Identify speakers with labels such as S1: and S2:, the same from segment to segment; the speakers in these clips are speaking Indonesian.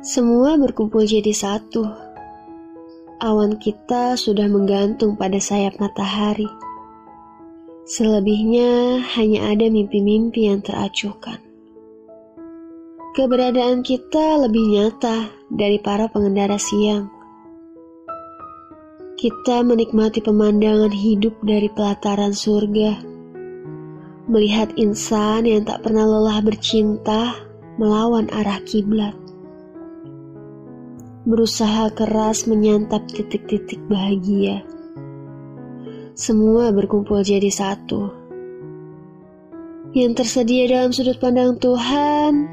S1: Semua berkumpul jadi satu. Awan kita sudah menggantung pada sayap matahari. Selebihnya hanya ada mimpi-mimpi yang teracuhkan. Keberadaan kita lebih nyata dari para pengendara siang. Kita menikmati pemandangan hidup dari pelataran surga. Melihat insan yang tak pernah lelah bercinta melawan arah kiblat berusaha keras menyantap titik-titik bahagia. Semua berkumpul jadi satu. Yang tersedia dalam sudut pandang Tuhan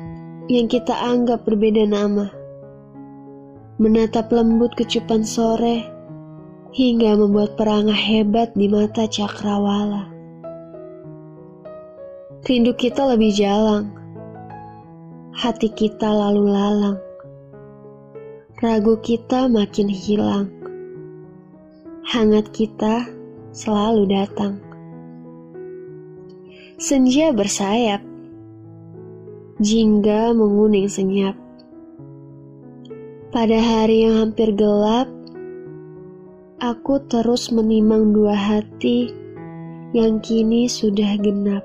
S1: yang kita anggap berbeda nama. Menatap lembut kecupan sore hingga membuat perangah hebat di mata cakrawala. Rindu kita lebih jalang. Hati kita lalu lalang ragu kita makin hilang. Hangat kita selalu datang. Senja bersayap, jingga menguning senyap. Pada hari yang hampir gelap, aku terus menimang dua hati yang kini sudah genap.